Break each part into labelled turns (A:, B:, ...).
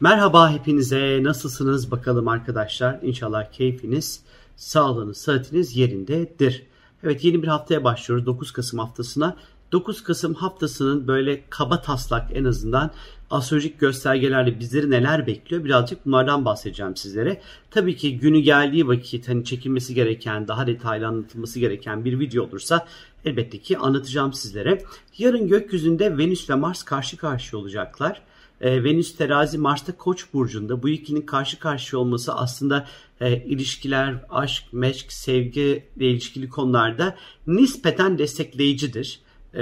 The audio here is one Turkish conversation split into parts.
A: Merhaba hepinize nasılsınız bakalım arkadaşlar İnşallah keyfiniz, sağlığınız, sıhhatiniz yerindedir. Evet yeni bir haftaya başlıyoruz 9 Kasım haftasına. 9 Kasım haftasının böyle kaba taslak en azından astrolojik göstergelerle bizleri neler bekliyor birazcık bunlardan bahsedeceğim sizlere. Tabii ki günü geldiği vakit hani çekilmesi gereken daha detaylı anlatılması gereken bir video olursa elbette ki anlatacağım sizlere. Yarın gökyüzünde Venüs ve Mars karşı karşıya olacaklar. E, Venüs terazi Mars'ta koç burcunda bu ikinin karşı karşıya olması aslında e, ilişkiler, aşk, meşk, sevgi ile ilişkili konularda nispeten destekleyicidir. E,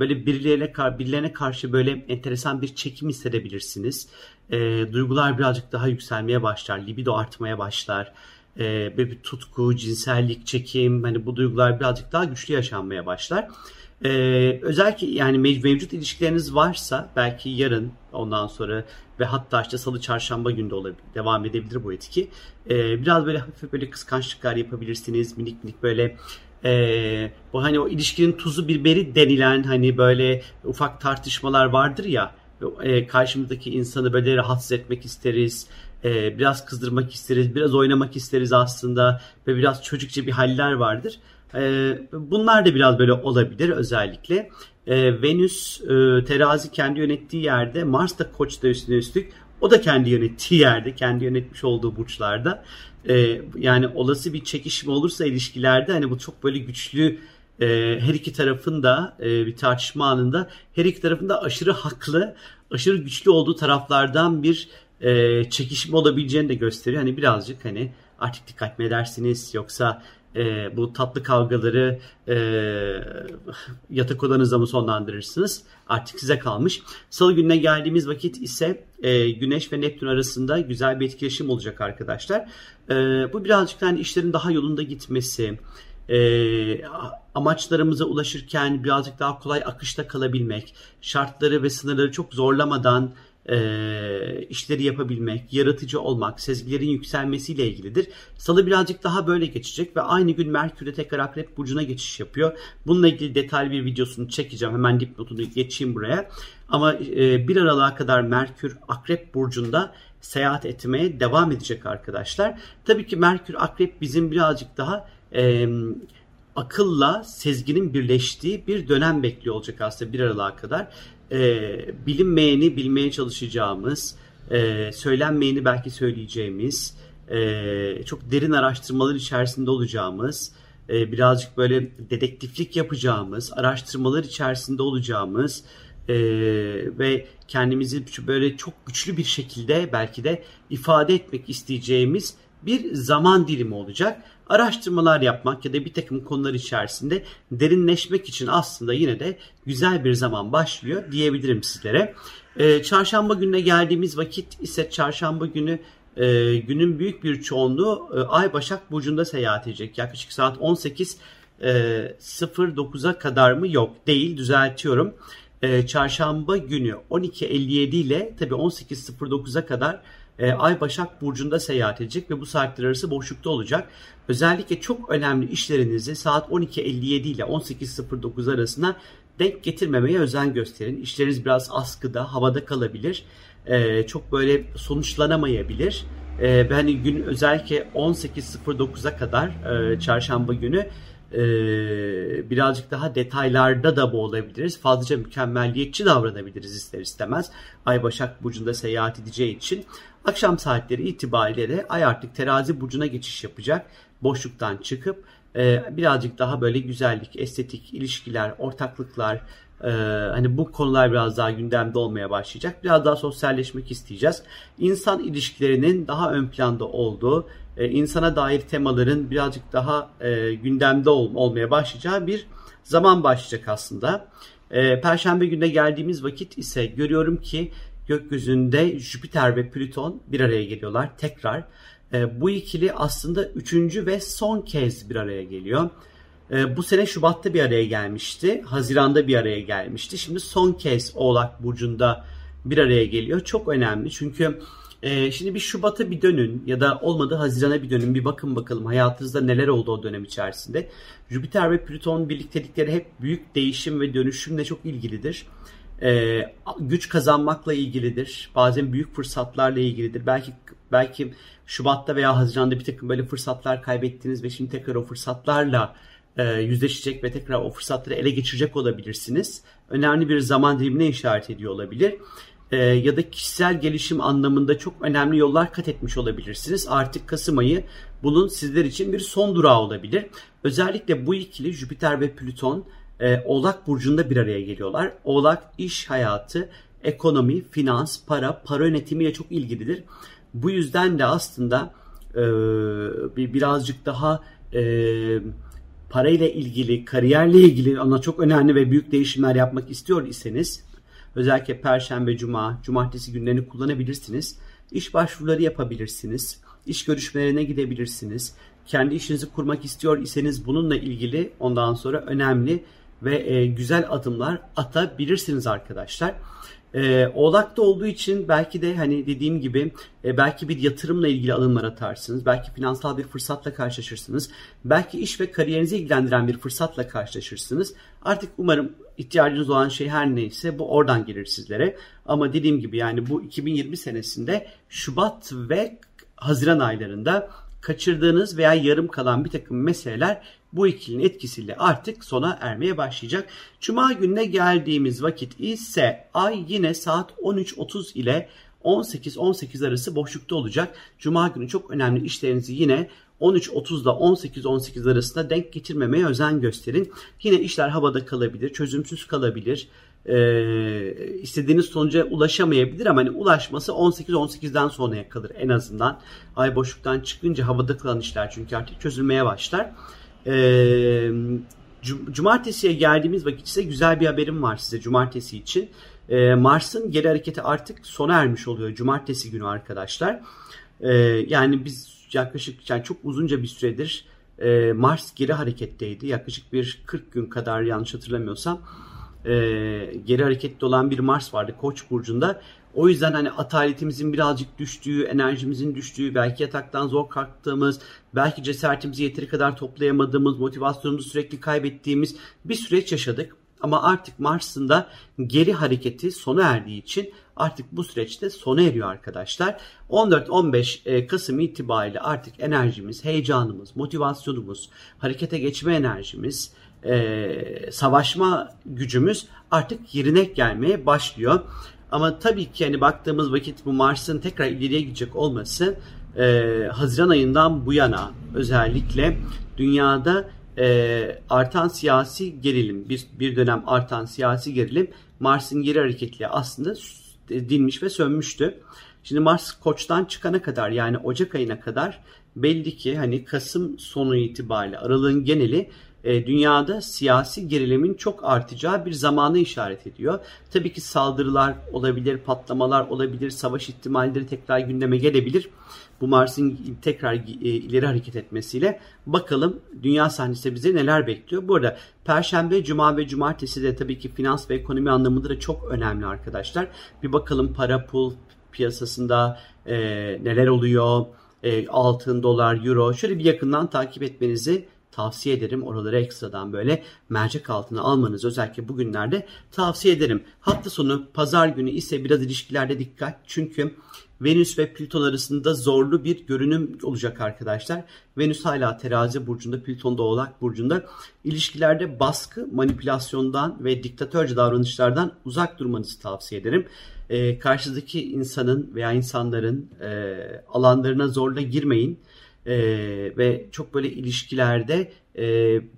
A: böyle birilerine, birilerine karşı böyle enteresan bir çekim hissedebilirsiniz. E, duygular birazcık daha yükselmeye başlar, libido artmaya başlar. E, bir tutku, cinsellik, çekim hani bu duygular birazcık daha güçlü yaşanmaya başlar. Ee, özellikle yani mevcut ilişkileriniz varsa belki yarın ondan sonra ve hatta işte salı çarşamba günde olabilir, devam edebilir bu etki. Ee, biraz böyle hafif böyle kıskançlıklar yapabilirsiniz. Minik minik böyle e, bu hani o ilişkinin tuzu biberi denilen hani böyle ufak tartışmalar vardır ya e, karşımızdaki insanı böyle rahatsız etmek isteriz. E, biraz kızdırmak isteriz. Biraz oynamak isteriz aslında ve biraz çocukça bir haller vardır. E, bunlar da biraz böyle olabilir özellikle. E, Venüs e, terazi kendi yönettiği yerde Mars da koçta üstüne üstlük o da kendi yönettiği yerde, kendi yönetmiş olduğu burçlarda. E, yani olası bir çekişme olursa ilişkilerde hani bu çok böyle güçlü e, her iki tarafın da e, bir tartışma anında her iki tarafın da aşırı haklı, aşırı güçlü olduğu taraflardan bir e, çekişme olabileceğini de gösteriyor. Hani birazcık hani artık dikkat mi edersiniz yoksa e, bu tatlı kavgaları e, yatak odanızda mı sonlandırırsınız? Artık size kalmış. Salı gününe geldiğimiz vakit ise e, Güneş ve Neptün arasında güzel bir etkileşim olacak arkadaşlar. E, bu birazcık hani işlerin daha yolunda gitmesi, e, amaçlarımıza ulaşırken birazcık daha kolay akışta kalabilmek, şartları ve sınırları çok zorlamadan e, işleri yapabilmek, yaratıcı olmak, sezgilerin yükselmesiyle ilgilidir. Salı birazcık daha böyle geçecek ve aynı gün Merkür'e tekrar Akrep Burcu'na geçiş yapıyor. Bununla ilgili detaylı bir videosunu çekeceğim. Hemen dipnotunu geçeyim buraya. Ama e, 1 Aralık'a kadar Merkür Akrep Burcu'nda seyahat etmeye devam edecek arkadaşlar. Tabii ki Merkür Akrep bizim birazcık daha e, akılla sezginin birleştiği bir dönem bekliyor olacak aslında 1 Aralık'a kadar. E, bilinmeyeni bilmeye çalışacağımız, e, söylenmeyeni belki söyleyeceğimiz, e, çok derin araştırmalar içerisinde olacağımız, e, birazcık böyle dedektiflik yapacağımız, araştırmalar içerisinde olacağımız e, ve kendimizi böyle çok güçlü bir şekilde belki de ifade etmek isteyeceğimiz bir zaman dilimi olacak. Araştırmalar yapmak ya da bir takım konular içerisinde derinleşmek için aslında yine de güzel bir zaman başlıyor diyebilirim sizlere. Ee, çarşamba gününe geldiğimiz vakit ise çarşamba günü e, günün büyük bir çoğunluğu e, Ay Başak Burcu'nda seyahat edecek. Yaklaşık saat 18 e, 09'a kadar mı? Yok değil düzeltiyorum. E, çarşamba günü 12.57 ile tabii 18.09'a kadar e, Ay Başak Burcu'nda seyahat edecek ve bu saatler arası boşlukta olacak. Özellikle çok önemli işlerinizi saat 12.57 ile 18.09 arasında denk getirmemeye özen gösterin. İşleriniz biraz askıda, havada kalabilir. E, çok böyle sonuçlanamayabilir. E, ben gün özellikle 18.09'a kadar e, çarşamba günü e, birazcık daha detaylarda da boğulabiliriz. Fazlaca mükemmelliyetçi davranabiliriz ister istemez. Ay Başak Burcu'nda seyahat edeceği için. Akşam saatleri itibariyle de Ay artık terazi burcuna geçiş yapacak. Boşluktan çıkıp e, birazcık daha böyle güzellik, estetik, ilişkiler, ortaklıklar, e, hani bu konular biraz daha gündemde olmaya başlayacak. Biraz daha sosyalleşmek isteyeceğiz. İnsan ilişkilerinin daha ön planda olduğu, e, insana dair temaların birazcık daha e, gündemde ol, olmaya başlayacağı bir zaman başlayacak aslında. E, Perşembe gününe geldiğimiz vakit ise görüyorum ki gökyüzünde Jüpiter ve Plüton bir araya geliyorlar tekrar. E, bu ikili aslında üçüncü ve son kez bir araya geliyor. E, bu sene Şubat'ta bir araya gelmişti. Haziran'da bir araya gelmişti. Şimdi son kez Oğlak Burcu'nda bir araya geliyor. Çok önemli çünkü e, şimdi bir Şubat'a bir dönün ya da olmadı Haziran'a bir dönün bir bakın bakalım hayatınızda neler oldu o dönem içerisinde. Jüpiter ve Plüton birliktelikleri hep büyük değişim ve dönüşümle çok ilgilidir e, güç kazanmakla ilgilidir. Bazen büyük fırsatlarla ilgilidir. Belki belki Şubat'ta veya Haziran'da bir takım böyle fırsatlar kaybettiniz ve şimdi tekrar o fırsatlarla e, yüzleşecek ve tekrar o fırsatları ele geçirecek olabilirsiniz. Önemli bir zaman dilimine işaret ediyor olabilir. E, ya da kişisel gelişim anlamında çok önemli yollar kat etmiş olabilirsiniz. Artık Kasım ayı bunun sizler için bir son durağı olabilir. Özellikle bu ikili Jüpiter ve Plüton e, Oğlak Burcu'nda bir araya geliyorlar. Oğlak iş hayatı, ekonomi, finans, para, para yönetimiyle çok ilgilidir. Bu yüzden de aslında e, bir birazcık daha e, parayla ilgili, kariyerle ilgili ona çok önemli ve büyük değişimler yapmak istiyor iseniz özellikle perşembe, cuma, cumartesi günlerini kullanabilirsiniz. İş başvuruları yapabilirsiniz. İş görüşmelerine gidebilirsiniz. Kendi işinizi kurmak istiyor iseniz bununla ilgili ondan sonra önemli ve e, güzel adımlar atabilirsiniz arkadaşlar. E, Oğlak'ta olduğu için belki de hani dediğim gibi e, belki bir yatırımla ilgili adımlar atarsınız. Belki finansal bir fırsatla karşılaşırsınız. Belki iş ve kariyerinizi ilgilendiren bir fırsatla karşılaşırsınız. Artık umarım ihtiyacınız olan şey her neyse bu oradan gelir sizlere. Ama dediğim gibi yani bu 2020 senesinde Şubat ve Haziran aylarında kaçırdığınız veya yarım kalan bir takım meseleler bu ikilinin etkisiyle artık sona ermeye başlayacak. Cuma gününe geldiğimiz vakit ise ay yine saat 13.30 ile 18-18 arası boşlukta olacak. Cuma günü çok önemli işlerinizi yine 13.30 ile 18-18 arasında denk getirmemeye özen gösterin. Yine işler havada kalabilir, çözümsüz kalabilir e, istediğiniz sonuca ulaşamayabilir ama hani ulaşması 18-18'den sonraya kalır en azından. Ay boşluktan çıkınca havada kalan işler çünkü artık çözülmeye başlar. E, cumartesiye geldiğimiz vakit ise güzel bir haberim var size cumartesi için. E, Mars'ın geri hareketi artık sona ermiş oluyor cumartesi günü arkadaşlar. E, yani biz yaklaşık yani çok uzunca bir süredir e, Mars geri hareketteydi. Yaklaşık bir 40 gün kadar yanlış hatırlamıyorsam e, geri hareketli olan bir Mars vardı Koç burcunda. O yüzden hani ataletimizin birazcık düştüğü, enerjimizin düştüğü, belki yataktan zor kalktığımız, belki cesaretimizi yeteri kadar toplayamadığımız, motivasyonumuzu sürekli kaybettiğimiz bir süreç yaşadık. Ama artık Mars'ın da geri hareketi sona erdiği için artık bu süreçte sona eriyor arkadaşlar. 14-15 e, Kasım itibariyle artık enerjimiz, heyecanımız, motivasyonumuz, harekete geçme enerjimiz, e, savaşma gücümüz artık yerine gelmeye başlıyor. Ama tabii ki hani baktığımız vakit bu Mars'ın tekrar ileriye gidecek olması e, Haziran ayından bu yana özellikle dünyada e, artan siyasi gerilim, bir, bir dönem artan siyasi gerilim Mars'ın geri hareketliği aslında dinmiş ve sönmüştü. Şimdi Mars koçtan çıkana kadar yani Ocak ayına kadar belli ki hani Kasım sonu itibariyle aralığın geneli e, dünyada siyasi gerilimin çok artacağı bir zamanı işaret ediyor. Tabii ki saldırılar olabilir, patlamalar olabilir, savaş ihtimalleri tekrar gündeme gelebilir. Bu Mars'ın tekrar e, ileri hareket etmesiyle bakalım dünya sahnesinde bize neler bekliyor. Bu arada Perşembe, Cuma ve Cumartesi de tabii ki finans ve ekonomi anlamında da çok önemli arkadaşlar. Bir bakalım para pul piyasasında e, neler oluyor, e, altın, dolar, euro şöyle bir yakından takip etmenizi tavsiye ederim. Oraları ekstradan böyle mercek altına almanızı özellikle bugünlerde tavsiye ederim. Hafta sonu pazar günü ise biraz ilişkilerde dikkat. Çünkü Venüs ve Plüton arasında zorlu bir görünüm olacak arkadaşlar. Venüs hala terazi burcunda, Plüton da oğlak burcunda. İlişkilerde baskı, manipülasyondan ve diktatörce davranışlardan uzak durmanızı tavsiye ederim. Ee, karşıdaki insanın veya insanların e, alanlarına zorla girmeyin e, ve çok böyle ilişkilerde e,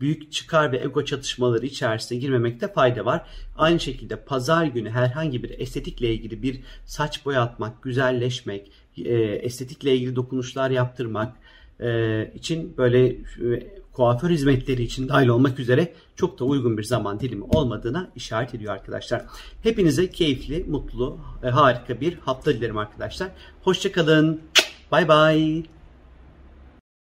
A: büyük çıkar ve ego çatışmaları içerisine girmemekte fayda var. Aynı şekilde pazar günü herhangi bir estetikle ilgili bir saç boyatmak, güzelleşmek, e, estetikle ilgili dokunuşlar yaptırmak e, için böyle e, kuaför hizmetleri için dahil olmak üzere çok da uygun bir zaman dilimi olmadığına işaret ediyor arkadaşlar. Hepinize keyifli, mutlu, e, harika bir hafta dilerim arkadaşlar. Hoşçakalın. Bye bye.